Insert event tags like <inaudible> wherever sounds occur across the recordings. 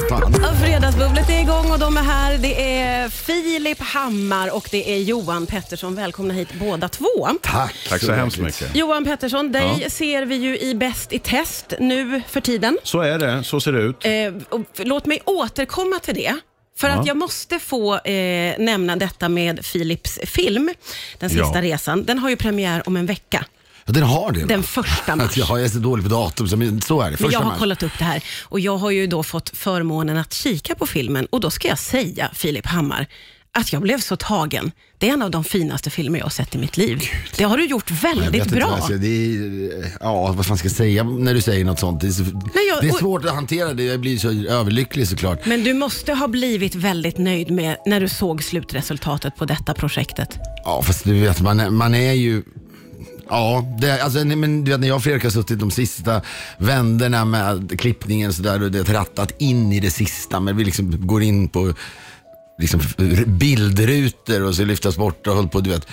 fan. Ja, Fredagsbubblet är igång och de är här. Det är Filip Hammar och det är Johan Pettersson. Välkomna hit båda två. Tack. Tack så hemskt mycket. Johan Pettersson, dig Ja. ser vi ju i Bäst i test nu för tiden. Så är det, så ser det ut. Eh, och f- låt mig återkomma till det. För Ja. att jag måste få eh, nämna detta med Philips film, Den sista Ja. resan. Den har ju premiär om en vecka, Ja, den har det. den första <laughs> mars. Jag, är så dålig på datum, så, men så är det. Men Första jag har mars. kollat upp det här och jag har ju då fått förmånen att kika på filmen och då ska jag säga, Filip Hammar, att jag blev så tagen. Det är en av de finaste filmer jag har sett i mitt liv. Det har du gjort väldigt bra. Alltså, det är, ja, vad fan ska jag säga när du säger något sånt? Det är, så, jag- det är och- svårt att hantera det. Jag blir så överlycklig såklart. Men du måste ha blivit väldigt nöjd med när du såg slutresultatet på detta projektet. Ja, fast du vet, man, man är ju... Ja, det, alltså, nej, men du vet när jag och Fredrik har suttit de sista vänderna med klippningen så sådär och det har rattat in i det sista, men vi liksom går in på liksom, bildrutor och så lyftas bort och håller på, du vet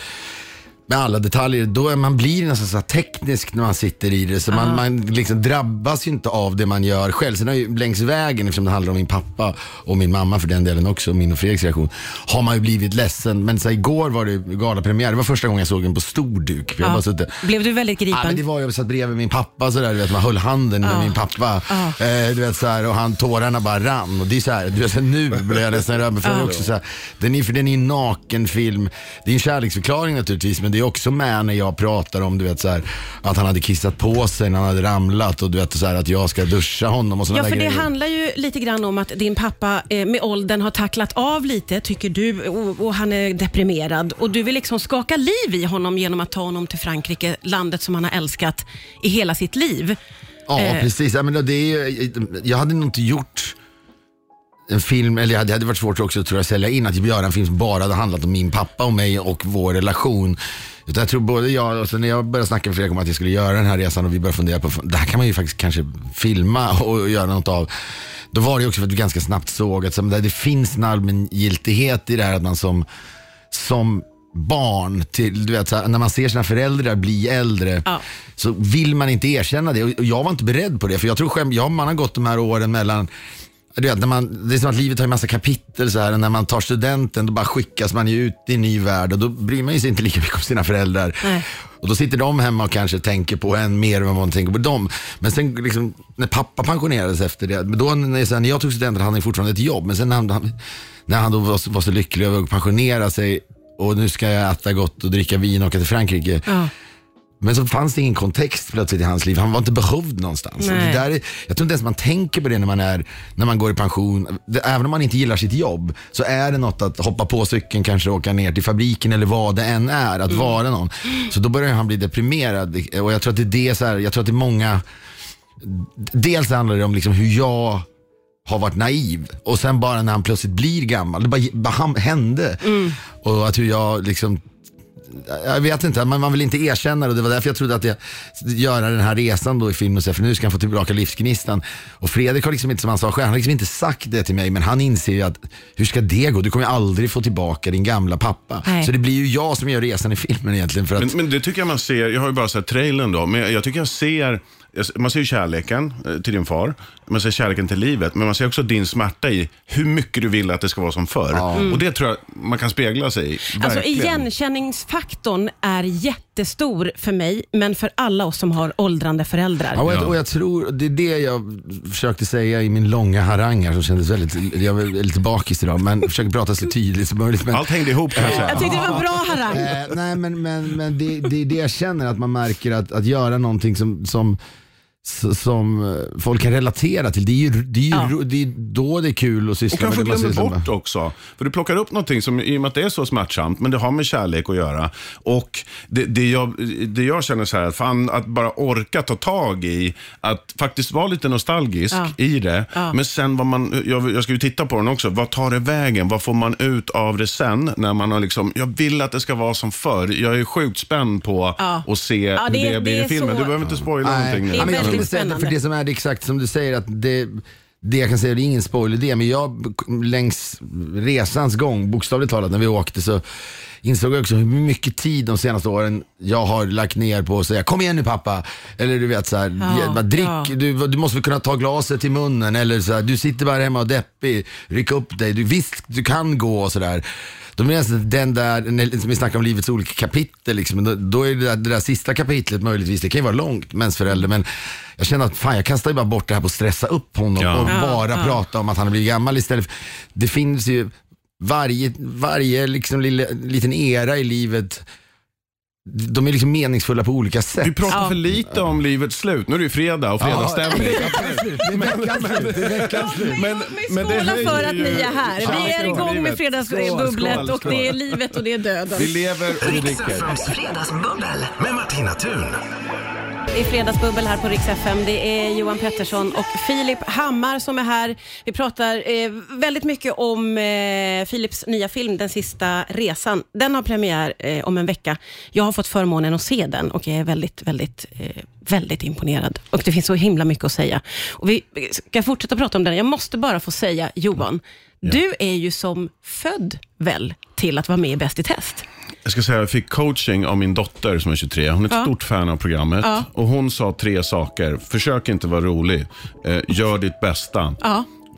med alla detaljer, då är man blir nästan så här teknisk när man sitter i det. Så man, man liksom drabbas ju inte av det man gör själv. Sen har ju längs vägen, eftersom det handlar om min pappa och min mamma för den delen också, min och Fredriks reaktion, har man ju blivit ledsen. Men så här, igår var det galapremiär, det var första gången jag såg den på stor duk. Jag bara suttit, Blev du väldigt Ja, gripen? men det var jag satt bredvid min pappa sådär, du vet, man höll handen med min pappa. Eh, du vet, såhär, och han, tårarna bara rann. Och det är såhär, du vet, nu blir jag nästan rörd. Men för det är också såhär, den är, för den är en naken film. Det är en kärleksförklaring naturligtvis, men det är också med när jag pratar om du vet, såhär, att han hade kissat på sig när han hade ramlat och du vet, såhär, att jag ska duscha honom och sådana Ja, för där det grejer. handlar ju lite grann om att din pappa eh, med åldern har tacklat av lite, tycker du, och, och han är deprimerad. Och du vill liksom skaka liv i honom genom att ta honom till Frankrike, landet som han har älskat i hela sitt liv. Ja, Eh. precis. Ja, men det är, ju- jag hade nog inte gjort en film, eller det hade varit svårt också tror jag, att sälja in att göra en film som bara hade handlat om min pappa och mig och vår relation. Utan jag tror både jag och sen när jag började snacka med Fredrik om att jag skulle göra den här resan och vi började fundera på, det här kan man ju faktiskt kanske filma <laughs> och göra något av. Då var det också för att vi ganska snabbt såg att så, det finns en allmängiltighet i det här att man som, som barn, till, du vet, så här, när man ser sina föräldrar bli äldre Ja. så vill man inte erkänna det. Och och jag var inte beredd på det. För jag tror själv, ja, man har gått de här åren mellan du vet, när man, det är som att livet har en massa kapitel så här, när man tar studenten då bara skickas man ju ut i en ny värld och då bryr man sig inte <laughs> lika mycket om sina föräldrar. Nej. Och då sitter de hemma och kanske tänker på en mer än vad man tänker på dem. Men sen liksom, när pappa pensionerades efter det, då när, sen, när jag tog studenten hade han fortfarande ett jobb. Men sen när han, när han då var, så- var så lycklig över att pensionera sig och nu ska jag äta gott och dricka vin och åka till Frankrike. Ja. Men så fanns det ingen kontext plötsligt i hans liv. Han var inte behövd någonstans. Och. Det där är, jag tror inte ens man tänker på det när man, är, när man går i pension. Det, även om man inte gillar sitt jobb så är det något att hoppa på cykeln, kanske åka ner till fabriken eller vad det än är, att vara någon. Så då börjar han bli deprimerad. Och jag tror att det är det, så här, jag tror att det är många, dels handlar det om liksom hur jag har varit naiv och sen bara när han plötsligt blir gammal, det bara, bara hände. Och att hur jag liksom jag vet inte, men man vill inte erkänna det och det var därför jag trodde att jag göra den här resan då i film och säga, för nu ska han få tillbaka livsgnistan. Och Fredrik har liksom inte, som han sa själv, han har liksom inte sagt det till mig, men han inser ju att hur ska det gå? Du kommer ju aldrig få tillbaka din gamla pappa. Nej. Så det blir ju jag som gör resan i filmen egentligen. För att, Men, men det tycker jag man ser, jag har ju bara sett trailern då, men jag tycker jag ser, man ser ju kärleken eh, till din far, man ser kärleken till livet, men man ser också din smärta i hur mycket du vill att det ska vara som förr. Och det tror jag man kan spegla sig i. Alltså igenkänningsfaktorn är jättestor för mig, men för alla oss som har åldrande föräldrar. Ja, och, jag, och jag tror, det är det jag försökte säga i min långa harang här som kändes väldigt, jag är lite bakis idag, men försöker prata så tydligt som möjligt. Men, Allt hängde ihop kan jag tyckte det var bra harang. Eh, nej men, men, men det, det är det jag känner, att man märker att, att göra någonting som, som, som eh, folk kan relatera till. Det är ju, det är ju Ja. det är då det är kul att Och syssla med kanske det man glömmer sysslar med. bort också. För du plockar upp någonting som, i och med att det är så smärtsamt, men det har med kärlek att göra. Och det, det, jag, det jag känner så här, fan att bara orka ta tag i, att faktiskt vara lite nostalgisk Ja. i det. Ja. Men sen vad man, jag, jag ska ju titta på den också, vad tar det vägen? Vad får man ut av det sen? När man har liksom, jag vill att det ska vara som förr. Jag är sjukt spänd på Ja. att se Ja, hur det- det, blir i filmen. så- Du behöver inte spoila någonting nu. Jag skulle säga. För det som är det exakt som du säger, att det, det jag kan säga, det är ingen spoiler det, men jag längs resans gång, bokstavligt talat när vi åkte så insåg jag också hur mycket tid de senaste åren jag har lagt ner på att säga kom igen nu pappa. Eller du vet så här, Ja, drick, ja. du, du måste kunna ta glaset till munnen. Eller så här, du sitter bara hemma och deppig, ryck upp dig. Du, visst, du kan gå och sådär. De är nästan den där, när- som vi snackar om livets olika kapitel, liksom, då, då är det där, det där sista kapitlet möjligtvis, det kan ju vara långt, mensförälder, men jag känner att fan jag kastar ju bara bort det här på att stressa upp honom Ja. och bara ja. prata om att han har blivit gammal istället. för- Det finns ju varje, varje liksom lille, liten era i livet, de är liksom meningsfulla på olika sätt. Vi pratar Ja. för lite om livets slut. Nu är det ju fredag och fredagsstämning. Det är veckans slut. Det är veckans slut. Men, Vi men det höjer för att ni är här. Vi är igång med fredagsbubblet Skål, och det är livet och det är döden. Vi lever och vi dricker. Riks-FMs fredagsbubbel med Martina Thun. Det är fredagsbubbel här på Rix FM. Det är Johan Pettersson och Filip Hammar som är här. Vi pratar eh, väldigt mycket om eh, Filips nya film Den sista resan. Den har premiär eh, om en vecka. Jag har fått förmånen att se den och jag är väldigt, väldigt, eh, väldigt imponerad. Och det finns så himla mycket att säga. Och vi ska fortsätta prata om den. Jag måste bara få säga, Johan, du är ju som född väl till att vara med i Bäst i test? Jag ska säga, jag fick coaching av min dotter som är 23. Hon är ett Ja. stort fan av programmet. Ja. Och Hon sa tre saker. Försök inte vara rolig. Eh, gör ditt bästa.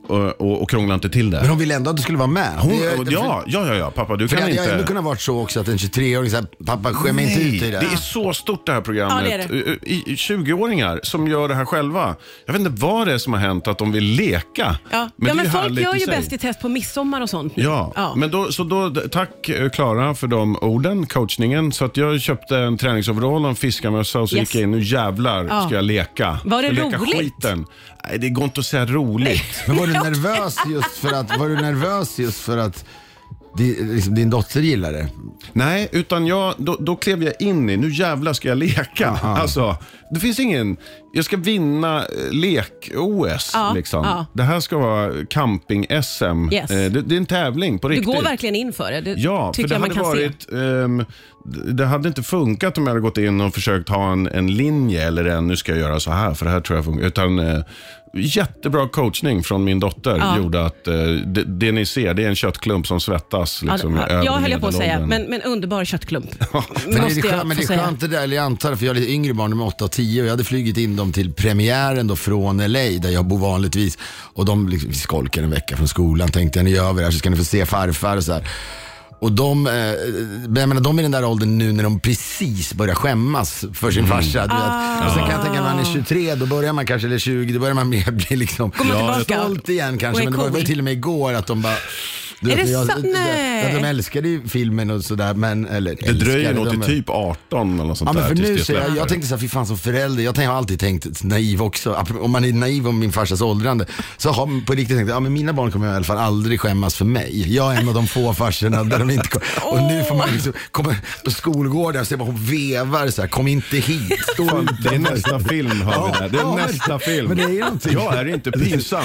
Ja. Och, och, och krångla inte till det. Men hon ville ändå att du skulle vara med. Hon, Det- ja, ja, ja, ja, pappa du För kan det hade inte... ändå kunnat varit så också att en 23-åring säger pappa skäm inte ut i det. det är så stort det här programmet. Ja, det är I- i 20-åringar som gör det här själva. Jag vet inte vad det är som har hänt att de vill leka. Ja, ja det är men ju folk härligt gör ju sig. Bäst i test på midsommar och sånt nu. Ja, men då, så då, tack eh, Klara för de orden, coachningen. Så att jag köpte en träningsoverall och en fiskarmössa och så Yes. gick jag in, nu jävlar Ja. ska jag leka. Var det jag leka roligt? skiten. Nej, det går inte att säga roligt. Men var du nervös just för att, var du nervös just för att di, liksom, din dotter gillar det? Nej, utan jag, då, då klev jag in i, nu jävlar ska jag leka. Alltså, det finns ingen, jag ska vinna eh, lek-OS. Ja, liksom. ja. Det här ska vara camping-SM. Yes. Eh, det, det är en tävling på Du riktigt. går verkligen in för det. det Ja, för det jag man hade kan varit, ehm, det hade inte funkat om jag hade gått in och försökt ha en, en linje eller en, nu ska jag göra så här för det här tror jag funkar. Utan eh, jättebra coachning från min dotter Ja. gjorde att eh, det, det ni ser, det är en köttklump som svettas. Liksom, ja, över jag höll på att säga, men, men underbar köttklump. <laughs> Men det är, jag skönt, men det är skönt det där, eller jag antar för jag har lite yngre barn, de är 8 och 10 och jag hade flugit in dem till premiären då från LA där jag bor vanligtvis. Och de liksom, vi skolkar en vecka från skolan, tänkte jag, ni är över här så ska ni få se farfar och så här. Och de, eh, jag menar, de är i den där åldern nu när de precis börjar skämmas för sin farsa. Du vet. Och sen kan jag tänka när man är 23, då börjar man kanske, eller 20, då börjar man mer bli liksom stolt igen kanske. Men det var, var till och med igår att de bara Är det jag, sant? Nej. Ja, de älskade ju filmen och sådär men, eller Det dröjer nog till de- typ 18 eller något sånt Ja, men där. för tills nu så jag, jag tänkte så här, fy fan som förälder, jag, tänkte, jag har alltid tänkt naiv också, om man är naiv om min farsas åldrande, så har man på riktigt tänkt, ja men mina barn kommer i alla fall aldrig skämmas för mig. Jag är en av de få farsorna där de inte kommer, och nu får man liksom komma på skolgården och se bara hon vevar så här, kom inte hit, stå Fan, det är nästa film har vi där. Det är nästa film. men det är någonting. Jag är inte pinsam.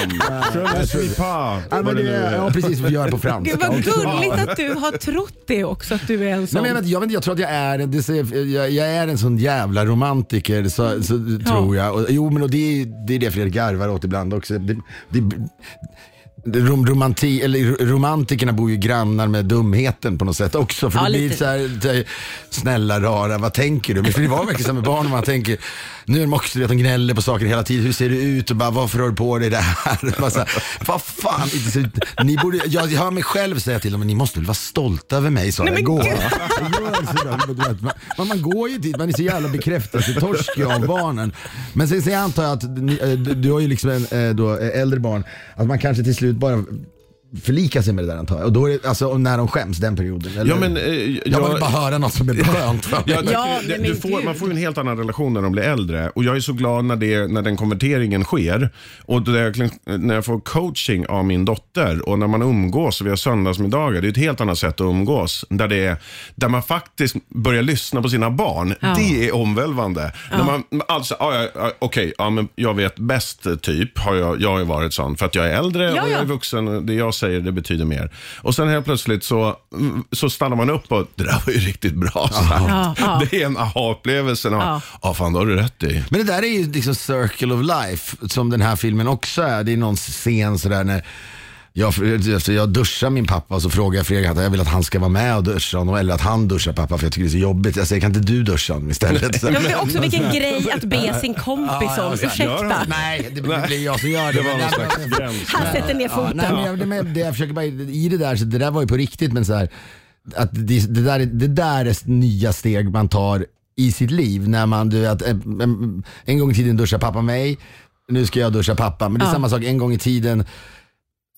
Je ne suis pas. Ja, precis, vi gör det på franska. Gud vad gulligt att du har trott det också, att du är en Nej, sån. men jag, vet, jag, vet, inte, jag tror att jag är, det säger, jag, jag är en sån jävla romantiker, så, så, tror jag. Och, jo men och det, är- det är det Fredrik garvar åt ibland också. Det, det, rom, romanti, eller, romantikerna bor ju grannar med dumheten på något sätt också. För Ja, det blir lite. så här, här, snälla rara, vad tänker du? Men för det var verkligen så med barn, man tänker, nu är de också, att de gnäller på saker hela tiden. Hur ser du ut? Och bara, varför har du på dig det här? <laughs> Bara så här, vad fan, ni borde, jag, jag hör mig själv säga till dem, men ni måste väl vara stolta över mig, sa jag men igår. <laughs> vet, man, man, går ju dit, man är så jävla bekräftelsetorsk av barnen. Men sen, sen antar jag att ni, eh, du, du har ju liksom en, eh, då, eh, äldre barn, att man kanske till slut bara förlika sig med det där antar jag. Och då är det, alltså när de skäms, den perioden. Eller? Ja, men, eh, jag, jag- vill bara höra något som är <laughs> skönt för mig. Ja, det- du får, man får ju en helt annan relation när de blir äldre. Och Jag är så glad när, det, när den konverteringen sker. Och då jag, när jag får coaching av min dotter och när man umgås och vi har söndagsmiddagar. Det är ett helt annat sätt att umgås. Där, det är, där man faktiskt börjar lyssna på sina barn. Ja. Det är omvälvande. När man, alltså, ja, ja, ja, Okej, ja, men jag vet bäst typ. Har jag, jag har ju varit sån. För att jag är äldre Ja, och jag ja. är vuxen. Det är jag säger det betyder mer. Och sen helt plötsligt så, så stannar man upp och det där var ju riktigt bra sagt. Ja, ja. <laughs> Det är en aha-upplevelse. Ja. Ja, fan det har du rätt i. Men det där är ju liksom circle of life, som den här filmen också är. Det är någon scen sådär när jag, efter jag duschar min pappa och så frågar jag Fredrik att jag vill att han ska vara med och duscha honom eller att han duschar pappa för jag tycker det är så jobbigt. Jag säger kan inte du duscha honom istället? Men det är också vilken grej att be <laughs> sin kompis om. Ursäkta. Nej, det, blir jag som gör det. Det var Men- någon slags gräns. Han sätter ner Ja, foten. nej, men jag, det, det, jag försöker bara, I det där, så det där var ju på riktigt men så här, att det, det, där, är- det där är nya steg man tar i sitt liv. När man, du vet, en, en, en gång i tiden duschade pappa mig, nu ska jag duscha pappa. Men det är Ja. samma sak en gång i tiden.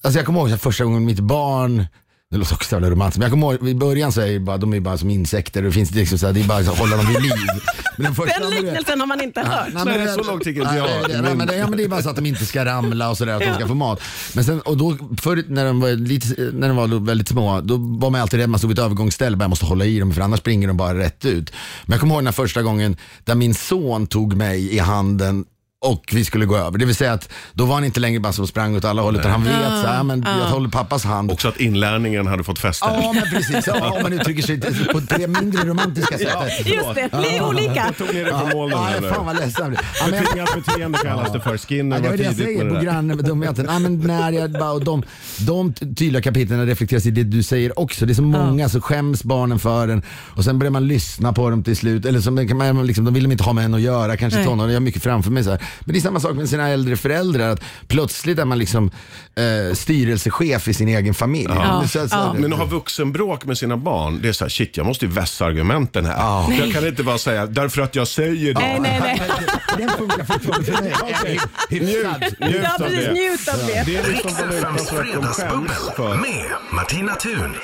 Alltså jag kommer ihåg första gången mitt barn det låter också så jävla romantiskt, men jag kommer ihåg, i början så är bara, de är bara som insekter och det finns liksom så här, det är bara så att hålla dem vid liv. <laughs> Men den första, Den liknelsen har man inte hört. Nej, Nej, det- så långt tycker inte nej, jag. det- nej, men det, ja, men det är bara så att de inte ska ramla och sådär, att de ska få mat. Men sen, och då, förut när de var, lite, när de var väldigt små, då var man alltid rädd, man stod vid ett övergångsställe, bara jag måste hålla i dem för annars springer de bara rätt ut. Men jag kommer ihåg den första gången där min son tog mig i handen och vi skulle gå över. Det vill säga att då var han inte längre bara som sprang åt alla håll utan han vet så här, men jag håller pappas hand. Också att inlärningen hade fått fäste. Ja men precis, ja, om man uttrycker sig på det mindre romantiska sättet. Just det, ni är olika. Tog ni det på mål Ja, fan vad ledsen jag. Ja, jag- Betingat beteende kallas det för. Ja, Skinner det var det jag säger på dumheten. Ja, men när jag bara, och de, de tydliga kapitlen reflekteras i det du säger också. Det är så många så skäms barnen för en och sen börjar man lyssna på dem till slut. Eller så kan man, liksom, de vill inte ha med en att göra, kanske tonåringar. Jag har mycket framför mig. Så här. Men det är samma sak med sina äldre föräldrar. Att plötsligt är man liksom eh, styrelsechef i sin egen familj. Ja. Så, så, Ja. Men att ha vuxenbråk med sina barn, det är så här, shit jag måste ju vässa argumenten här. Jag kan inte bara säga, därför att jag säger det. Nej, nej, nej. <laughs> Den funkar fortfarande för mig. Njut Ja, av det. Njut av det. Det är liksom rätt de skäms fredagsbubbel för. med Martina Thun.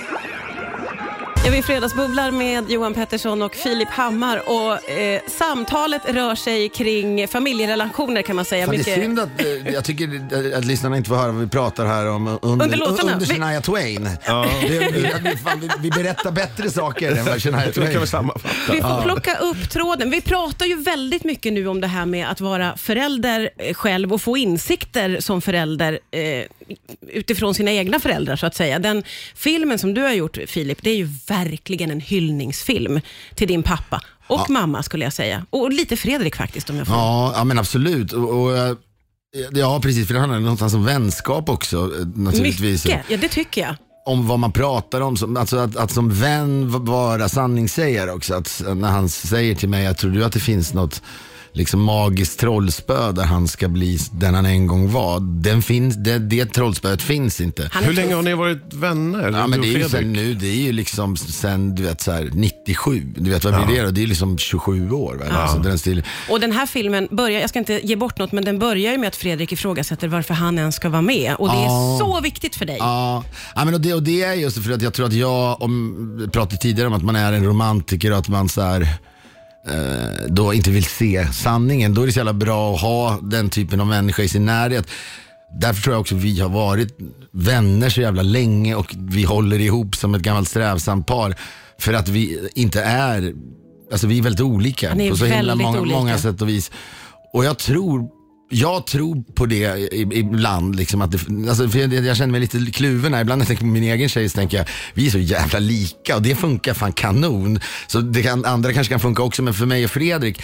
Ja, vi fredagsbubblar med Johan Pettersson och Filip Hammar och eh, samtalet rör sig kring familjerelationer kan man säga. Fan, det är Mycket- synd att, eh, jag tycker att lyssnarna inte får höra vad vi pratar här om under, Under låtarna. under Vi- Shania Twain. Det, vi, fan, vi, vi berättar bättre saker än vad Shania det kan Twain. vi sammanfatta. Vi får plocka upp tråden. Vi pratar ju väldigt mycket nu om det här med att vara förälder eh, själv och få insikter som förälder eh, utifrån sina egna föräldrar så att säga. Den filmen som du har gjort Filip, det är ju verkligen en hyllningsfilm till din pappa och mamma skulle jag säga. Och lite Fredrik faktiskt om jag får. Ja, ja men absolut. Och, och, eh, ja precis, för det handlar någonstans om vänskap också eh, naturligtvis. Mycket, ja det tycker jag. Om vad man pratar om, alltså att, att som vän vara sanningssägare också. Att när han säger till mig, jag tror du att det finns något liksom magiskt trollspö där han ska bli den han en gång var. Den finns, det, det trollspöet finns inte. Är Hur länge har ni varit vänner? Ja, men det är ju sen nu, det är ju liksom sen du vet så här 97. Du vet vad blir det då? Det är liksom 27 år väl? Alltså, den stil. Och den här filmen börjar, jag ska inte ge bort något, men den börjar ju med att Fredrik ifrågasätter varför han ens ska vara med. Och det är Ja. så viktigt för dig. Ja, ja men och det, och det är just för att jag tror att jag, om, pratade tidigare om att man är en romantiker och att man så här, då inte vill se sanningen. Då är det så jävla bra att ha den typen av människa i sin närhet. Därför tror jag också vi har varit vänner så jävla länge och vi håller ihop som ett gammalt strävsamt par. För att vi inte är, alltså vi är väldigt olika är på så himla många, olika. många sätt och vis. Och jag tror jag tror på det ibland. Liksom att det, alltså för jag, jag känner mig lite kluven här. Ibland när jag tänker på min egen tjej så tänker jag, vi är så jävla lika och det funkar fan kanon. Så det kan, andra kanske kan funka också, men för mig och Fredrik,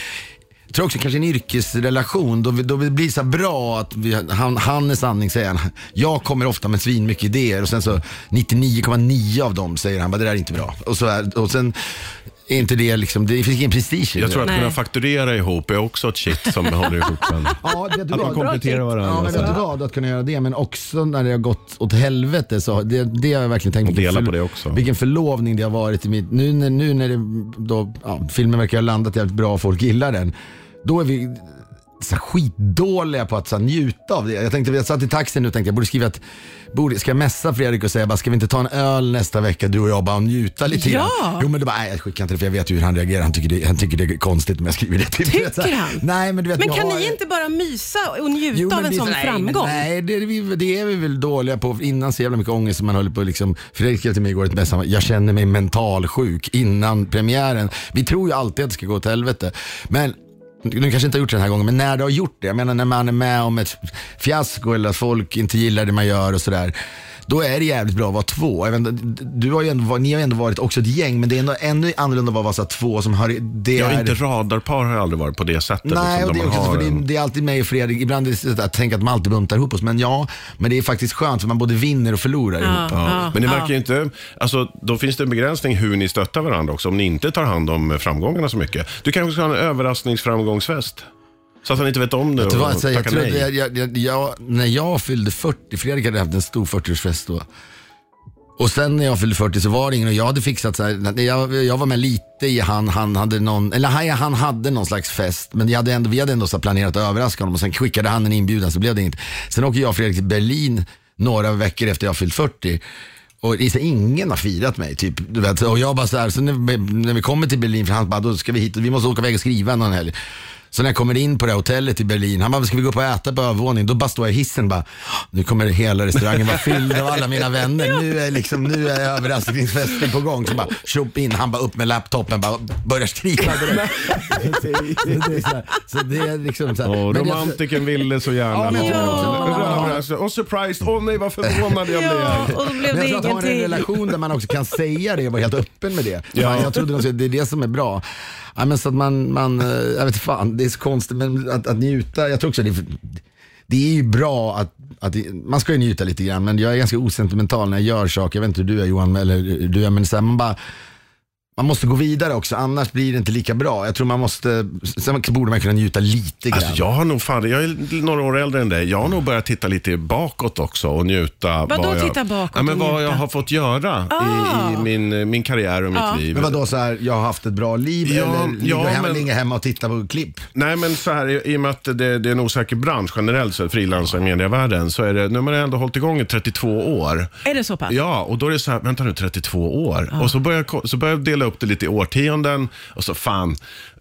jag tror också kanske en yrkesrelation, då, vi- då det blir så här bra att vi, han, han är sanningssägaren. Jag kommer ofta med svinmycket idéer och sen så 99,9 av dem säger han bara det där är inte bra. Och, så här, och sen är inte det liksom, det finns ingen prestige i Jag det. tror att Nej. kunna fakturera ihop är också ett shit som <laughs> håller ihop en. Ja, vet du Att man kompletterar varandra. Ja, men vad? Att kunna göra det, men också när det har gått åt helvete så det, det har jag verkligen tänkt Och dela Vilken på det också. Vilken förlovning det har varit i mitt, nu när, nu när det, då, ja, filmen verkar ha landat jävligt bra och folk gillar den. Då är vi så skitdåliga på att så njuta av det. Jag tänkte, jag satt i taxin nu och tänkte jag borde skriva ett, borde, ska jag messa Fredrik och säga bara, ska vi inte ta en öl nästa vecka du och jag bara och njuta lite Ja. grann? Jo men då bara, nej jag skickar inte det för jag vet hur han reagerar. Han tycker det, han tycker det är konstigt om jag skriver det. Typ. Tycker han? Nej men du vet, Men kan har- ni inte bara mysa och njuta Jo, av en vi- sån nej, framgång? Nej, det är, vi, det är vi väl dåliga på. Innan så jävla mycket ångest som man håller på liksom. Fredrik skrev till mig igår ett mess, jag känner mig mentalsjuk innan premiären. Vi tror ju alltid att det ska gå åt helvete. Men nu kanske inte har gjort det den här gången, men när du har gjort det. Jag menar när man är med om ett fiasko eller att folk inte gillar det man gör och sådär då är det jävligt bra att vara två. Inte, du har ju ändå, ni har ju ändå varit också ett gäng, men det är ändå ännu annorlunda att vara så två som har... Det Jag är, inte radarpar har jag aldrig varit på det sättet. Nej, liksom, och det, är också, har för det, en- det är alltid mig och Fredrik. Ibland är det så att tänker att man alltid buntar ihop oss, men ja, men det är faktiskt skönt för man både vinner och förlorar ihop. Ja. Men ni märker ju inte, alltså, då finns det en begränsning hur ni stöttar varandra också, om ni inte tar hand om framgångarna så mycket. Du kanske ska ha en överraskningsframgångsfest? Så att han inte vet om det och alltså, jag tackar trodde, nej. jag, jag, jag, jag, när jag fyllde 40, Fredrik hade haft en stor 40-årsfest då. Och sen när jag fyllde 40 så var det ingen och jag hade fixat så här, jag, jag var med lite i han, han hade någon, eller han, han hade någon slags fest men jag hade ändå, vi hade ändå så här planerat att överraska honom och sen skickade han en inbjudan så blev det inget. Sen åker jag och Fredrik till Berlin några veckor efter jag fyllt 40 och det är så här, ingen har firat mig typ. Du vet, och jag bara så här, så när, när vi kommer till Berlin, för han bara, då ska vi hit, vi måste åka iväg och skriva någon helg. Så när jag kommer in på det här hotellet i Berlin, han bara, ska vi gå upp och äta på övervåningen? Då bara står jag i hissen bara, nu kommer hela restaurangen vara fylld av alla mina vänner. Nu är, liksom, nu är överraskningsfesten på gång. Så bara, tjopp in, han bara upp med laptopen, bara börjar skriva <laughs> direkt. så, det är liksom så här. Men jag- romantiken ville så gärna. Ja, men jag. Och surprised, åh nej vad förvånad jag <laughs> Ja, blev. och då blev Men det jag tror att ha en ingenting. relation där man också kan säga det och vara helt öppen med det. Ja. Jag trodde de skulle- det är det som är bra. Ja, men så att man, man, eh, jag vet fan, det är så konstigt men att, att njuta, jag tror också det är, det är ju bra att, att man ska ju njuta lite grann men jag är ganska osentimental när jag gör saker. Jag vet inte hur du är Johan, eller du är, men så här, man bara man måste gå vidare också, annars blir det inte lika bra. Jag tror man måste, sen borde man kunna njuta lite grann. Alltså, jag har nog fan, jag är några år äldre än dig. Jag har nog börjat titta lite bakåt också och njuta. Vadå vad jag, titta bakåt ja, men och vad njuta? jag har fått göra i, i min, min karriär och mitt liv. men vadå så här, jag har haft ett bra liv Ja, eller ligger ja, hemma, men- ligger hemma och tittar på klipp? Nej men så här, i, i och med att det, det är en osäker bransch generellt sett, frilansare i medievärlden, så är det, nu har man ändå hållit igång i 32 år. Är det så pass? Ja, och då är det så här, vänta nu, 32 år. Och så börjar, så börjar jag dela upp det lite i årtionden. Och så fan,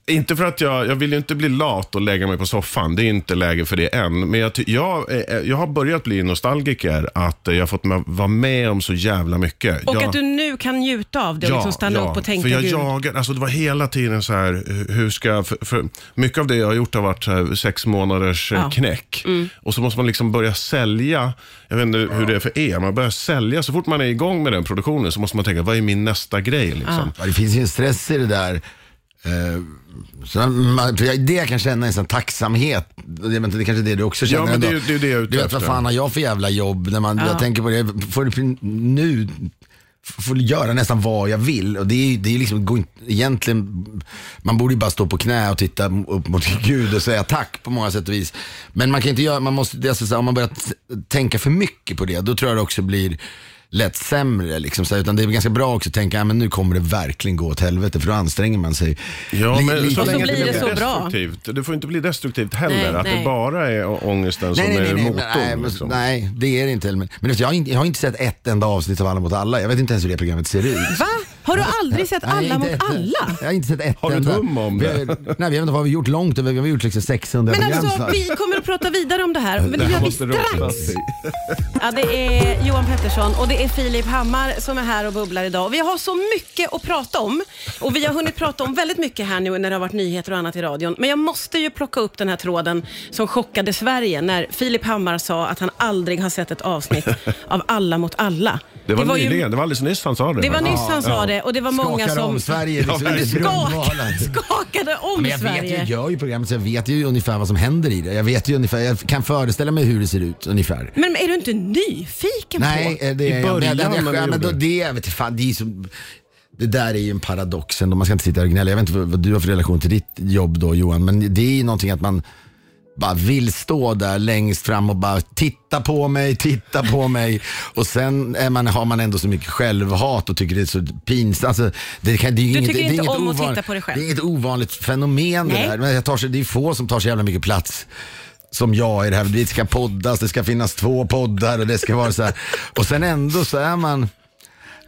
inte för att jag, jag vill ju inte bli lat och lägga mig på soffan, det är inte läge för det än. Men jag, jag, eh, jag har börjat bli nostalgiker, att eh, jag har fått med, vara med om så jävla mycket. Och jag, att du nu kan njuta av det och liksom stanna upp och tänka, för jag gud. jagar, alltså det var hela tiden så här, hur- ska jag, för, för mycket av det jag har gjort har varit så här, sex månaders eh, Ja. Mm. knäck. Och så måste man liksom börja sälja, jag vet inte hur det är för er, man börjar sälja, så fort man är igång med den produktionen så måste man tänka, vad är min nästa grej liksom? Ja, det finns ju en stress i det där. Eh, så man, för jag- det jag kan känna är en sån tacksamhet. Det, men det kanske är det du också känner. men det ändå. det är det jag är ute Du vet vad fan har jag för jävla jobb? När man, Jag tänker på det, får det nu får göra nästan vad jag vill. Och det är, det är liksom, egentligen, man borde ju bara stå på knä och titta upp mot <laughs> Gud och säga tack på många sätt och vis. Men man kan inte göra, man måste, det är alltså om man börjar tänka för mycket på det, då tror jag det också blir lätt sämre. Liksom, så utan det är ganska bra också att tänka, ja, men nu kommer det verkligen gå åt helvete för då anstränger man sig. Ja, men lite- så så länge blir det det inte så bra. destruktivt. Det får inte bli destruktivt heller, Nej, att nej. det bara är ångesten som Nej, nej, är nej, nej, motorn. nej, men, liksom. nej, det är det inte. Men, men jag, har inte, jag har inte sett ett enda avsnitt av Alla mot alla. Jag vet inte ens hur det programmet ser ut. Va? Har du aldrig sett Nej, Alla inte mot ett- alla? Jag har inte sett ett Har du ett enda. hum om vi det? har, nej, vi har inte vad vi gjort långt över. Vi har gjort liksom 600 Men program. alltså, vi kommer att prata vidare om det här. Men Det gör vi <laughs> strax. Ja, det är Johan Pettersson och det är Filip Hammar som är här och bubblar idag. Vi har så mycket att prata om och vi har hunnit prata om väldigt mycket här nu när det har varit nyheter och annat i radion. Men jag måste ju plocka upp den här tråden som chockade Sverige när Filip Hammar sa att han aldrig har sett ett avsnitt av Alla mot alla. Det var, ju- nyligen, det var alldeles nyss han sa det. Det var va? nyss han sa det och det var många Skakar som om Sverige. Ja, det är grundvalen. skak, <laughs> skakade om Men jag, vet, ju- Sverige. jag gör ju programmet så jag vet ju ungefär vad som händer i det. Jag vet ju ungefär, jag kan föreställa mig hur det ser ut ungefär. Men är du inte nyfiken Nej, på? eh, det är jag. Men början jag- ja, men då, gjorde det, jag vet fan, det är så, det där är ju en paradox ändå. Man ska inte sitta och gnälla. Jag vet inte vad, vad du har för relation till ditt jobb då Johan, men det är ju någonting att man bara vill stå där längst fram och bara titta på mig, titta på <laughs> mig. Och sen är man, har man ändå så mycket självhat och tycker det är så pinsamt. Alltså, det, kan, det är ju Du inget, tycker det är inte om att ovanligt- titta på dig själv? Det är inget ovanligt fenomen det Nej. där. Men jag tar, det är få som tar så jävla mycket plats som jag i det här. Det ska poddas, det ska finnas två poddar och det ska vara så här. Och sen ändå så är man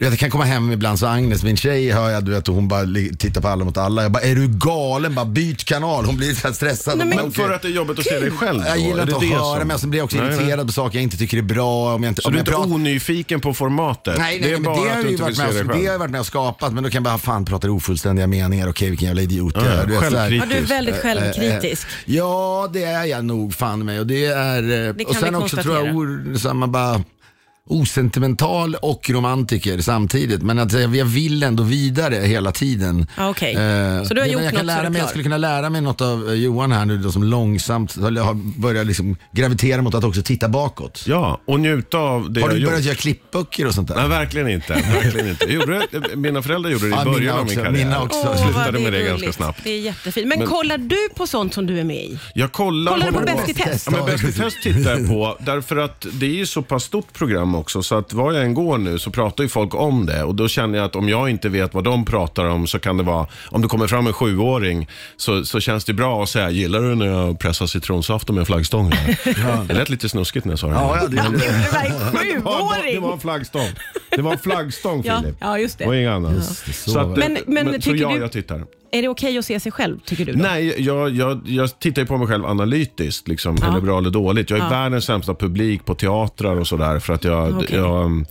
du vet, jag kan komma hem ibland så Agnes, min tjej, hör jag, du vet, hon bara tittar på Alla mot alla. Jag bara, är du galen? Bara byt kanal. Hon blir så här stressad. Nej, men- Men för att det är jobbigt att se dig själv då? jag gillar Är inte det att det höra, som- men sen blir jag också Nej, nej. irriterad på saker jag inte tycker är bra. Om jag inte, Så om du är jag inte pratar- onyfiken på formatet? Nej, det nej, är men bara det har att jag du ju inte vill varit se med, dig och- det har själv? jag varit med och skapat, men då kan jag bara, fan pratar ofullständiga meningar, okej vilken jävla idiot jag Ja, är. Du är väldigt självkritisk. Ja, det är jag nog fan med. Och, det är, eh, och sen också tror jag man bara, osentimental och romantiker samtidigt. Men att jag jag vill ändå vidare hela tiden. Ja, okej. Eh, Så du har jag, gjort jag, något kan lära mig, jag skulle kunna lära mig något av eh, Johan här nu då, som långsamt har börjat liksom gravitera mot att också titta bakåt. Ja, och njuta av det Har jag du gjort. börjat göra klippböcker och sånt där? Nej, verkligen inte. Verkligen inte. Jag Gjorde mina föräldrar gjorde det i Ja, början mina av min också, karriär. mina också. Jag slutade med det ganska snabbt. Det är jättefint. Men, Men- kollar du på sånt som du är med i? Jag kollar, Kollar du på på Bäst i test? Ja, men Bäst i test tittar jag på. Därför att det är ju så pass stort program också. Så att var jag än går nu så pratar ju folk om det. Och då känner jag att om jag inte vet vad de pratar om så kan det vara, om det kommer fram en sjuåring så, så känns det bra att säga, gillar du när jag pressar citronsaft med flaggstången? <laughs> Det lät lite snuskigt när jag sa det. Ja, ja, det, <laughs> Det var en Det var, det var sjuåring! en flaggstång. Det var en flaggstång Ja, Filip. ja, just det. Och inget annat. så Så, att, var det- det. Men- men så tycker ja, du- jag tittar. Är det okej att se sig själv, tycker du? Då? Nej, jag, jag, jag tittar ju på mig själv analytiskt. Liksom, Eller bra eller dåligt. Jag är Ja. världens sämsta publik på teatrar och sådär. För att jag, Okej. jag, um,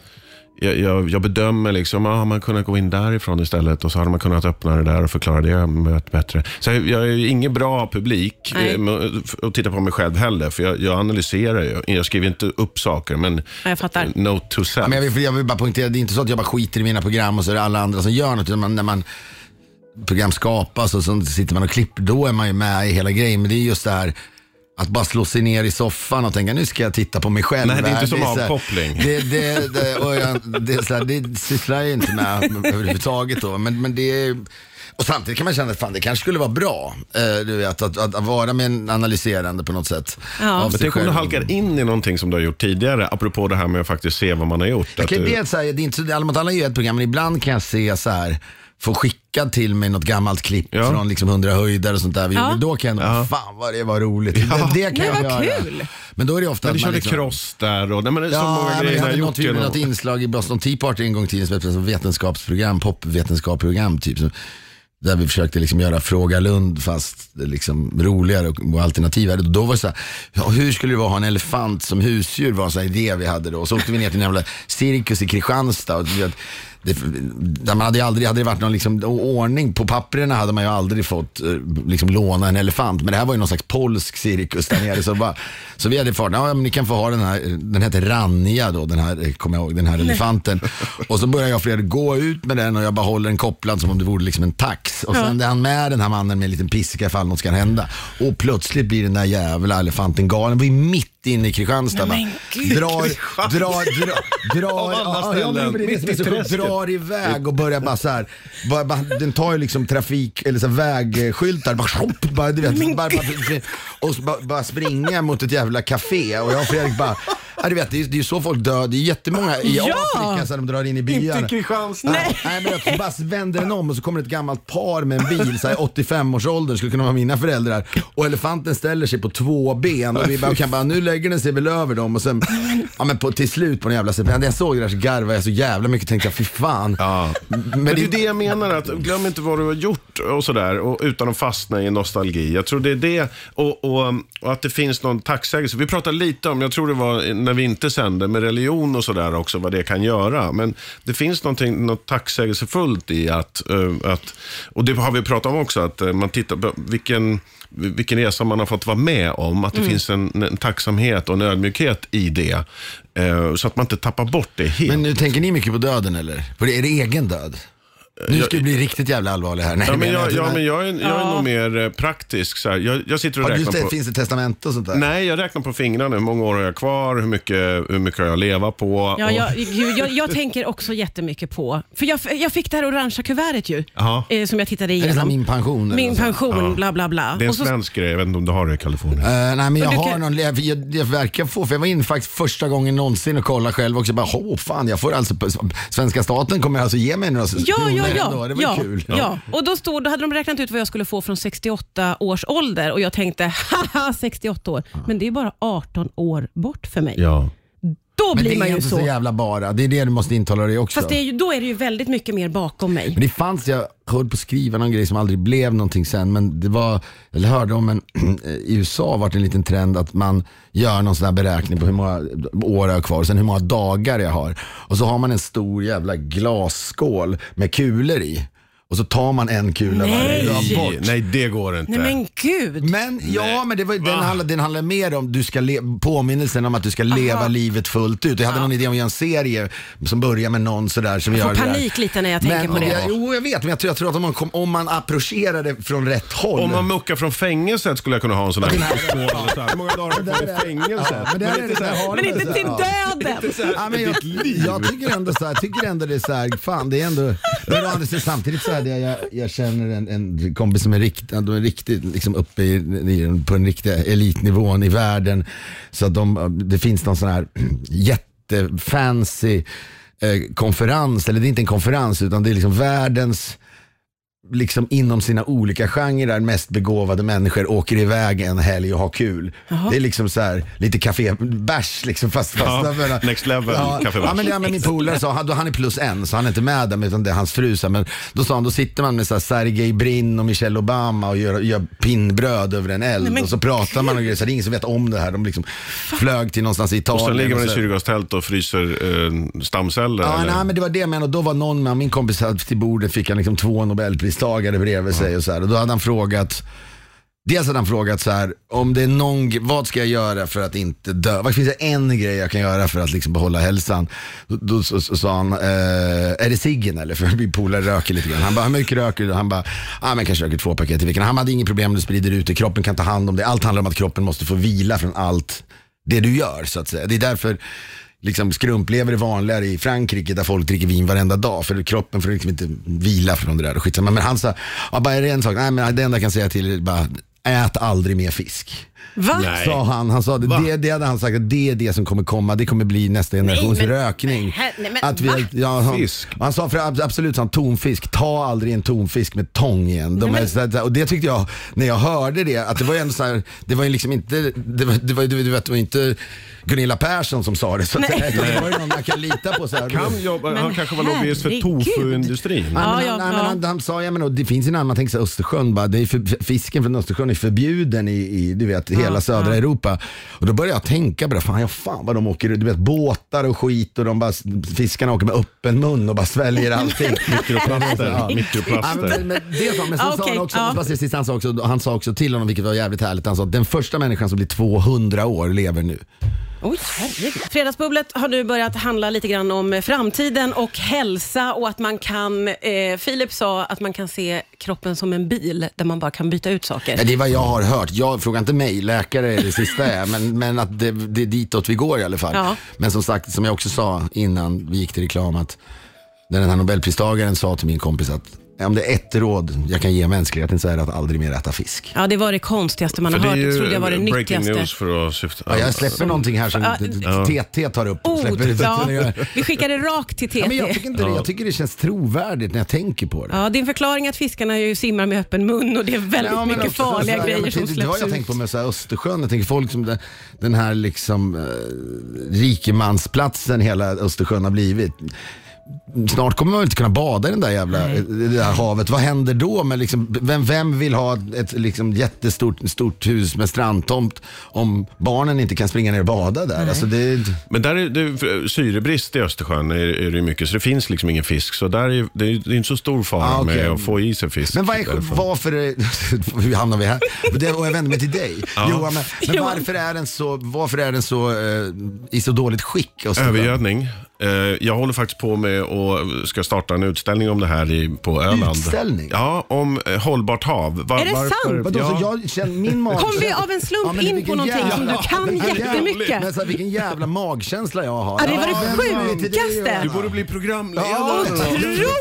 jag, jag, jag bedömer liksom, ah, har man kunnat gå in därifrån istället och så hade man kunnat öppna det där och förklara det bättre. Så jag, jag är ingen bra publik Nej. eh, att titta på mig själv heller. För jag, jag analyserar ju. Jag skriver inte upp saker, men Ja, jag fattar. note to self. Men jag, vill, jag vill bara poängtera, det är inte så att jag bara skiter i mina program och så är det alla andra som gör något. Utan man, när man program skapas och så sitter man och klipper, då är man ju med i hela grejen. Men det är just det här att bara slå sig ner i soffan och tänka nu ska jag titta på mig själv. Nej, det är inte här. som så här- avkoppling. Det, det, det, och jag, det, är så här, det sysslar jag inte med överhuvudtaget då. Men, men det är, och samtidigt kan man känna att fan, det kanske skulle vara bra. Eh, du vet, att, att, att vara med en analyserande på något sätt. Ja. Men tänk om du halkar in i någonting som du har gjort tidigare, apropå det här med att faktiskt se vad man har gjort. Jag Att kan du- bli att säga, det är inte så, Alla mot alla är ju ett program, men ibland kan jag se så här få skickad till mig något gammalt klipp Ja. från liksom 100 höjder och sånt där vi Ja. gjorde. Då kan jag ja. fan vad det var roligt. Det, det kan Nej, jag vad göra. kul. Men då är det ofta Men du att man körde liksom, cross där och nej, men det är så Ja, många men grejer jag har hade gjort något, vi gjorde genom... något inslag i Boston Tea Party en gång tidigare som hette som vetenskapsprogram, popvetenskapsprogram typ. Som, där vi försökte liksom göra Fråga Lund fast liksom roligare och, och alternativare. Då var det så här, ja, hur skulle det vara att ha en elefant som husdjur var en sån här idé vi hade då. Och så åkte vi ner till en jävla cirkus i Kristianstad. Och, du vet, det, där man hade aldrig, hade det varit någon liksom, ordning på papperna hade man ju aldrig fått eh, liksom, låna en elefant. Men det här var ju någon slags polsk cirkus där nere. Så, bara, så vi hade fått, ja ni kan få ha den här, den hette Ranja då, den här, eh, kommer jag ihåg, den här elefanten. Och så börjar jag och Fredrik gå ut med den och jag bara håller den kopplad som om det vore liksom en tax. Och sen är han med den här mannen med en liten piska ifall något ska hända. Och plötsligt blir den där jävla elefanten galen. Vi är mitt inne i Kristianstad. Nej, men gud. drar, drar, drar, <laughs> drar, Av alla ja, ja, men ställen, det är det som är mitt i så sjukt. träsket. drar iväg och börjar bara så här, bara, bara, den tar ju liksom trafik, eller så här vägskyltar, bara, hopp, bara, du vet, bara, bara, och så bara, bara springa mot ett jävla café och jag och Fredrik bara, ja, du vet, det är det är så folk dör, det är jättemånga i Ja! Afrika så de drar in i byarna. Inte Kristianstad. Nej. Nej men så bara vänder den om och så kommer ett gammalt par med en bil, så här 85-årsåldern, skulle kunna vara mina föräldrar. Och elefanten ställer sig på två ben och vi bara, kan bara nu lägger den sig väl över dem och sen, ja men på, till slut på den jävla sekvensen, när jag såg det där så garvade jag så jävla mycket tänkte jag, fy fan. Ja. Men, Men det är det, ju det jag menar, att glöm inte vad du har gjort och sådär, och utan att fastna i nostalgi. Jag tror det är det, och, och, och att det finns någon tacksägelse. Vi pratade lite om, jag tror det var när vi inte sände, med religion och sådär också, vad det kan göra. Men det finns något tacksägelsefullt i att, eh, att, och det har vi pratat om också, att eh, man tittar på vilken, vilken resa man har fått vara med om, att det finns en, en tacksamhet och en ödmjukhet i det. Eh, Så att man inte tappar bort det helt. men nu tänker ni mycket på döden eller? För är det egen död? Nu ska vi bli riktigt jävla allvarlig här. Nej, Ja, men jag, inte, ja, men jag, är, jag är Ja. nog mer eh, praktisk. Så här. Jag, jag sitter och du, räknar på... finns det testamente och sånt där? Nej, jag räknar på fingrarna. Hur många år har jag kvar? Hur mycket, hur mycket har jag att leva på? Ja, Och- jag, jag, jag tänker också jättemycket på, för jag, jag fick det här orangea kuvertet ju, eh, som jag tittade Är det igenom. min pension? Min pension, bla bla bla. Det är en så- svensk grej. Jag vet inte om du har det i Kalifornien. Eh, nej men jag du har kan- någon, jag, jag, jag verkar få, för jag var inne faktiskt första gången någonsin och kollade själv också. Bara, oh, fan, jag får alltså, svenska staten kommer alltså ge mig några Ja, kronor ja, ja. ändå. Det var ja, kul. Ja. Och då, stod, då hade de räknat ut vad jag skulle få från 68 års ålder och jag tänkte, <laughs> haha 68 år. Men det är bara 18 år bort för mig. Ja. Då Men det blir man är ju inte så. så jävla bara, det är det du måste intala dig också. Fast det är ju, då är det ju väldigt mycket mer bakom mig. Men det fanns, jag höll på att skriva någon grej som aldrig blev någonting sen, men det var, eller hörde om en, <clears throat> i USA var det en liten trend att man gör någon sån här beräkning på hur många år jag har kvar och sen hur många dagar jag har. Och så har man en stor jävla glasskål med kulor i. och så tar man en kula varje Nej. dag Nej, bort. nej, det går inte. Nej men gud. Men ja, men det var, den, handlar, den handlar mer om du ska le, påminnelsen om att du ska leva livet fullt ut. Jag hade någon idé om att göra en serie som börjar med någon sådär som Jag gör får det där. panik lite när jag tänker men, på det. Jag, jo, jag vet, men jag tror, jag tror att om man, kom, om man approcherar det från rätt håll. Om man muckar från fängelset skulle jag kunna ha en sån här <laughs> Hur många dagar har du kvar i fängelset? men det är inte så här- Men inte till döden. Ja, men jag, jag tycker ändå så här, jag tycker ändå det är så här, fan det är ändå, <laughs> men å andra sidan, samtidigt så här, jag, jag, jag känner en, en kompis som är riktigt, de är riktigt liksom uppe i, i, på den riktiga elitnivån i världen. Så att de, det finns någon sån här <clears throat> jättefancy eh, konferens, eller det är inte en konferens utan det är liksom världens liksom inom sina olika genrer mest begåvade människor åker iväg en helg och har kul. Det är liksom så här lite kafébärs liksom fast, fast Ja, next level ja, kaffebärs. Ja, men, ja, men min polare sa, han, han är plus en så han är inte med där utan det är hans fru. Så, men då sa han, då sitter man med så här, Sergej Brin och Michelle Obama och gör, gör pinnbröd över en eld Nej, men och så pratar man och grejer. Så det är ingen som vet om det här. De liksom flög till någonstans i Och Italien. sen ligger man i syrgastält och fryser eh, stamceller. Ja, eller? nej, men det var det menade. Och då var någon med min kompis hade till bordet fick han liksom två nobelpristagare bredvid sig och så här. Och då hade han frågat Dels hade han frågat så här, om det är någon, vad ska jag göra för att inte dö? Vad finns det en grej jag kan göra för att liksom behålla hälsan? Då, så, så, sa han, eh, är det ciggen eller? <laughs> För min polare röker lite grann. Han bara, hur mycket röker du? Han bara, ah, men kanske röker två paket i veckan. Han hade inget problem om du sprider ut det, kroppen kan ta hand om det. Allt handlar om att kroppen måste få vila från allt det du gör så att säga. Det är därför liksom skrumplever är vanligare i Frankrike där folk dricker vin varenda dag. För kroppen får liksom inte vila från det där. och skitsamma. Men han sa, ja, bara är det en sak? Nej men det enda jag kan säga till är bara, ät aldrig mer fisk. Va? Nej. Sa han. Han sa det, Va? det, det hade han sagt att det är det som kommer komma. Det kommer bli nästa generations men- rökning. Nej, nej, men att vi, va? ja, han, Fisk? Han sa för ab- absolut han, tonfisk. Ta aldrig en tonfisk med tång igen. De är, så här- och det tyckte jag, när jag hörde det, att det var ju ändå så här, det var ju liksom inte, det var, det var, du vet, det var inte Gunilla Persson som sa det. Så att Nej. säga. Det var ju någon man kan lita på. Så här. Kan jobba, han Men kanske var lobbyist för tofu-industrin. Nej, Ja, men, ja, han, nej, ja. men han, han sa, ja, men, och det finns en annan, man tänker sig Östersjön, bara, det är för, fisken från Östersjön är förbjuden i, i du vet, hela södra Europa. Och då började jag tänka på det, fan, ja, fan vad de åker, du vet båtar och skit och de bara, fiskarna åker med öppen mun och bara sväljer <laughs> allting. Mikroplaster. Ja. Ja, Mikroplaster. men, men det sa, men sen sa Okej, han också, ja. bara säga sist, han, sa också, han sa också till honom, vilket var jävligt härligt, han sa att den första människan som blir 200 år lever nu. Oj, herregud. Fredagsbubblet har nu börjat handla lite grann om framtiden och hälsa och att man kan, eh, Filip sa att man kan se kroppen som en bil där man bara kan byta ut saker. Ja, det är vad jag har hört. Jag frågar inte mig, läkare är det sista jag är, men, men att det, det är ditåt vi går i alla fall. Ja. Men som sagt, som jag också sa innan vi gick till reklam, att när den här nobelpristagaren sa till min kompis att om det är ett råd jag kan ge mänskligheten så är det att aldrig mer äta fisk. Ja, det var det konstigaste man För har det hört. Jag ju trodde jag var det breaking nyttigaste. news för att syfta... Ja, jag släpper någonting här som Ja. TT tar upp. och släpper ut. ja, <laughs> Ja. vi skickar det rakt till Ja, men jag TT. tycker inte det. Jag tycker det känns trovärdigt när jag tänker på det. Ja, din förklaring att fiskarna ju simmar med öppen mun och det är väldigt Ja, men mycket också så farliga här, ja, grejer men som det- Det har släpps jag ut. tänkt på med så här Östersjön. Jag tänker folk som den, den här liksom eh, rikemansplatsen hela Östersjön har blivit. Snart kommer man inte kunna bada i den där jävla, det där havet. Vad händer då? Med liksom, vem, vem vill ha ett liksom jättestort stort hus med strandtomt om barnen inte kan springa ner och bada där? Alltså det, Men där är det syrebrist i Östersjön är, är det mycket, så det finns liksom ingen fisk. Så där är, det, är, det är inte så stor fara Ah, okej. med att få i sig fisk. men vad är, varför är, <laughs> hur hamnar vi här? Det, och jag vänder mig till dig. Johan, men, men varför är den så, varför är den så eh, i så dåligt skick? Övergödning. Eh, jag håller faktiskt på med och ska starta en utställning om det här i, på Öland. Utställning? Ja, om eh, hållbart hav. Var, Är det sant? Vadå, Ja. så jag känner min mag... Kom vi av en slump men in på någonting som du kan jävla- jättemycket? Men så här, vilken jävla magkänsla jag har. Ja, det var det sjukaste. Du borde bli programledare. Ja,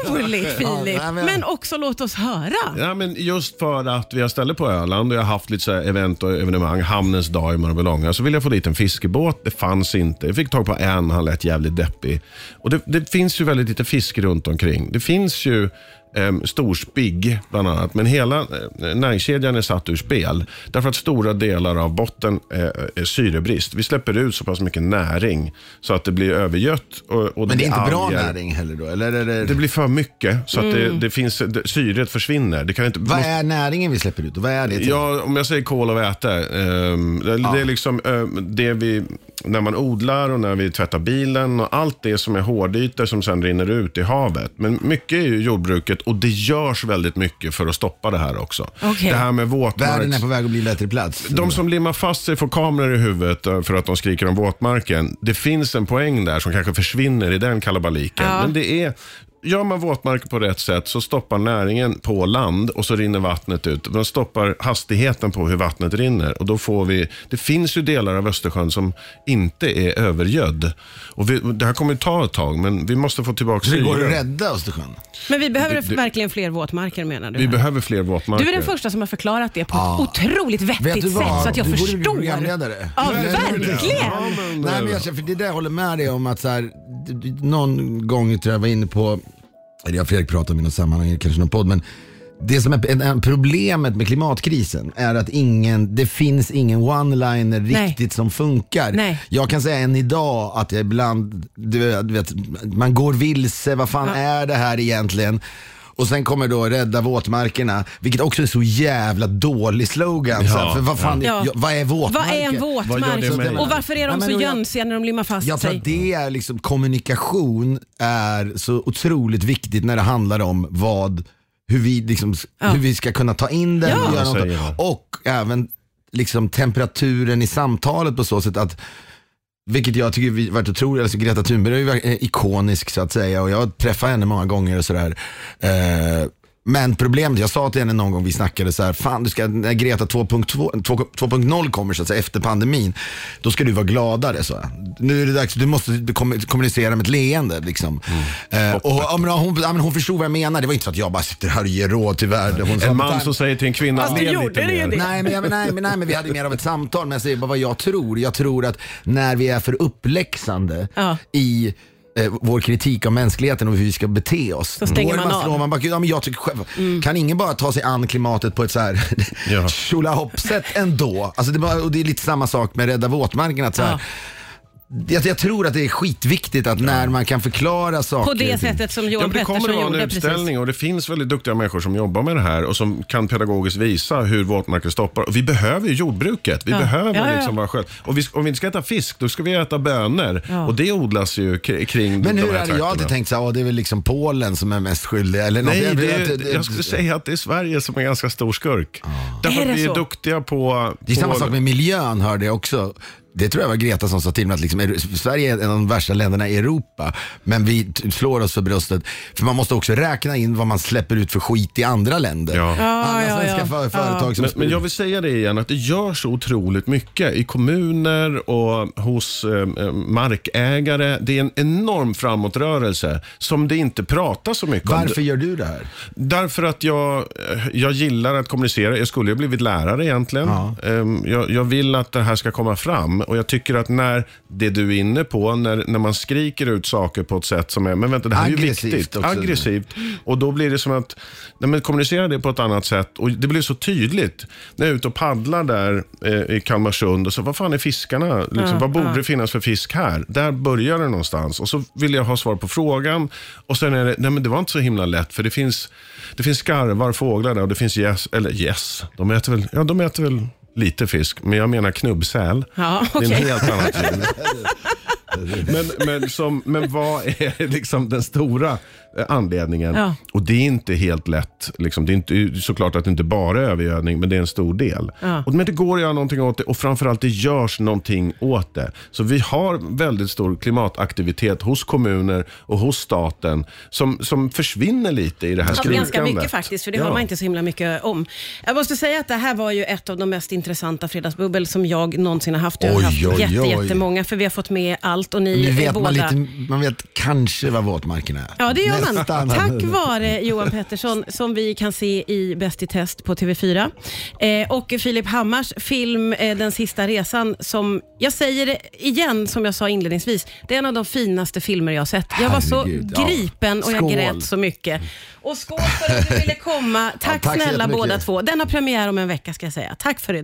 Otroligt Filip! Ja, men- Men också låt oss höra. Ja, men just för att vi har stället på Öland och jag har haft lite så här event och evenemang, Hamnens dag i Mörbylånga, så ville jag få dit en fiskebåt. Det fanns inte. Jag fick tag på en, han lät jävligt deppig. Och det, det finns ju väldigt lite fisk runt omkring. Det finns ju eh, storspigg bland annat, men hela eh, näringskedjan är satt ur spel. Därför att stora delar av botten eh, är syrebrist. Vi släpper ut så pass mycket näring så att det blir övergött. Och, och Men det är inte bra alger. näring heller då? Eller är det... Det blir för mycket så att Mm. det, det finns, det, syret försvinner. Det kan inte, Vad måste- är näringen vi släpper ut? Vad är det till? Ja, om jag säger kol och väte. ehm, det, det är liksom ehm, det vi, när man odlar och när vi tvättar bilen och allt det som är hårdytor som sen rinner ut i havet. Men mycket är ju jordbruket mycket och det görs väldigt mycket för att stoppa det här också. Okej. Det här med våtmarks... Världen är på väg att bli en bättre plats. De som limmar fast sig får kameror i huvudet eh, för att de skriker om våtmarken. Det finns en poäng där som kanske försvinner i den kalabaliken. Ja. Men det är, gör man våtmarker på rätt sätt så stoppar näringen på land och så rinner vattnet ut. Den stoppar hastigheten på hur vattnet rinner. Och då får vi, det finns ju delar av Östersjön som inte är övergödd. Och vi, det här kommer ju ta ett tag, men vi måste få tillbaka Så det går syren. att rädda Östersjön. Men vi behöver Det- det- verkligen fler våtmarker menar du? Vi här? behöver fler våtmarker. Du är den första som har förklarat det på ett Ja. otroligt Vet vettigt du sätt så att jag du borde bli förstår. programledare. Ja, hur? verkligen. Ja, men, Nej, men jag, för det där jag håller med dig om att så här, någon gång tror jag var inne på, eller jag och Fredrik pratade om i något sammanhang, kanske någon podd, men det som är problemet med klimatkrisen är att ingen, det finns ingen one-liner riktigt som funkar. Nej. Jag kan säga än idag att jag ibland, du vet man går vilse, vad fan Ja. är det här egentligen? Och sen kommer då rädda våtmarkerna, vilket också är så jävla dålig slogan. så Ja, för vad, fan, ja. ja, vad är våtmarker? Vad är en våtmark? Och varför är de så jag- jönsiga när de limmar fast Jag tror sig? att det är liksom, kommunikation är så otroligt viktigt när det handlar om vad, hur vi, liksom, Ja. hur vi ska kunna ta in den Ja. och, göra Jag något, och även liksom, temperaturen i samtalet på så sätt att vilket jag tycker varit otroligt, alltså Greta Thunberg är ju ikonisk så att säga och jag har träffat henne många gånger och sådär. Eh, men problemet, jag sa till henne någon gång vi snackade så här, fan du ska, när Greta 2.2 2 2.0 kommer så att säga efter pandemin, då ska du vara gladare så. Nu är det dags, du måste kom- kommunicera med ett leende liksom. Eh, och, ja, men, hon, ja, men hon förstod vad jag menar, det var inte så att jag bara sitter här och ger råd till världen. Hon En "Men man som säger till en kvinna, Fast du le gjorde lite mer. det. Nej men, nej, men, nej men vi hade mer av ett samtal, men jag säger bara vad jag tror. Jag tror att när vi är för uppläxande Ja. i eh, vår kritik av mänskligheten och hur vi ska bete oss. Så stänger då det man av. Man bara, "Gud, ja, men jag tycker själv, Kan ingen bara ta sig an klimatet på ett så här Ja. <laughs> tjolahopp-sätt ändå? Alltså det, är bara, och det är lite samma sak med Rädda våtmarken. Att så här, Ja. Jag, jag tror att det är skitviktigt att när man kan förklara saker På det sättet som Ja, Johan men det kommer Pettersson att vara en gjorde. utställning Precis. och det finns väldigt duktiga människor som jobbar med det här och som kan pedagogiskt visa hur våtmarker stoppar. Och vi behöver ju jordbruket. Vi Ja. behöver Ja, ja, ja. liksom vara själv. Och vi, om vi inte ska äta fisk, då ska vi äta bönor. Ja. Och det odlas ju k- kring Men de hur här är det? Jag har trakterna. alltid tänkt så här, "Åh, det är väl liksom Polen som är mest skyldiga. Eller något. Nej, Jag- det jag- jag skulle säga att det är Sverige som är ganska stor skurk. Därför Är det att vi är så? duktiga på... Det är på samma sak med miljön hörde jag också. Det tror jag var Greta som sa till mig att liksom, Sverige är en av de värsta länderna i Europa. Men vi slår oss för bröstet. För man måste också räkna in vad man släpper ut för skit i andra länder. Ja. Andra ja, svenska ja. för- företag som Men, men jag vill säga det igen, att det görs så otroligt mycket i kommuner och hos eh, markägare. Det är en enorm framåtrörelse som det inte pratas så mycket om. Varför gör du det här? Därför att jag, eh, jag gillar att kommunicera. Jag skulle ju ha blivit lärare egentligen. Ja. Ehm, Jag, jag vill att det här ska komma fram. Och Jag tycker att när det du är inne på, när, när man skriker ut saker på ett sätt som är, men vänta det här är ju Aggressivt viktigt. också. Aggressivt. Och då blir det som att, nej men kommunicera det på ett annat sätt. Och det blir så tydligt. När jag är ute och paddlar där eh, i Kalmarsund och så, vad fan är fiskarna? Liksom, vad borde det finnas för fisk här? Där börjar det någonstans. Och så vill jag ha svar på frågan. Och sen är det, nej men det var inte så himla lätt. För det finns, det finns skarvar, fåglar där och det finns gäss, eller gäss, de äter väl, ja de äter väl lite fisk. Men jag menar knubbsäl. Ja, Det är en helt annan djur. <laughs> Men, men, som, men vad är liksom den stora anledningen? Ja. Och det är inte helt lätt. Liksom. Det är inte, såklart att det inte bara är övergödning, men det är en stor del. Ja. Och, men det går att göra någonting åt det och framförallt det görs någonting åt det. Så vi har väldigt stor klimataktivitet hos kommuner och hos staten som, som försvinner lite i det här Ja, ganska skrikandet. mycket faktiskt, för det Ja. har man inte så himla mycket om. Jag måste säga att det här var ju ett av de mest intressanta fredagsbubbel som jag någonsin har haft. Jag har Oj, haft oj, jätte, oj. jättemånga, för vi har fått med allt och ni Nu är vet båda... man, lite, man vet kanske vad våtmarkerna är. Ja, det gör man. Tack vare Johan Pettersson som vi kan se i Bäst i test på TV4. Eh, och Filip Hammars film eh, Den sista resan som, jag säger det igen som jag sa inledningsvis, det är en av de finaste filmer jag har sett. Jag var så Herregud, ja. gripen och jag Skål. grät så mycket. Och skål för att du <laughs> ville komma. Tack, tack så snälla jättemycket. båda två. Den har premiär om en vecka ska jag säga. Tack för idag.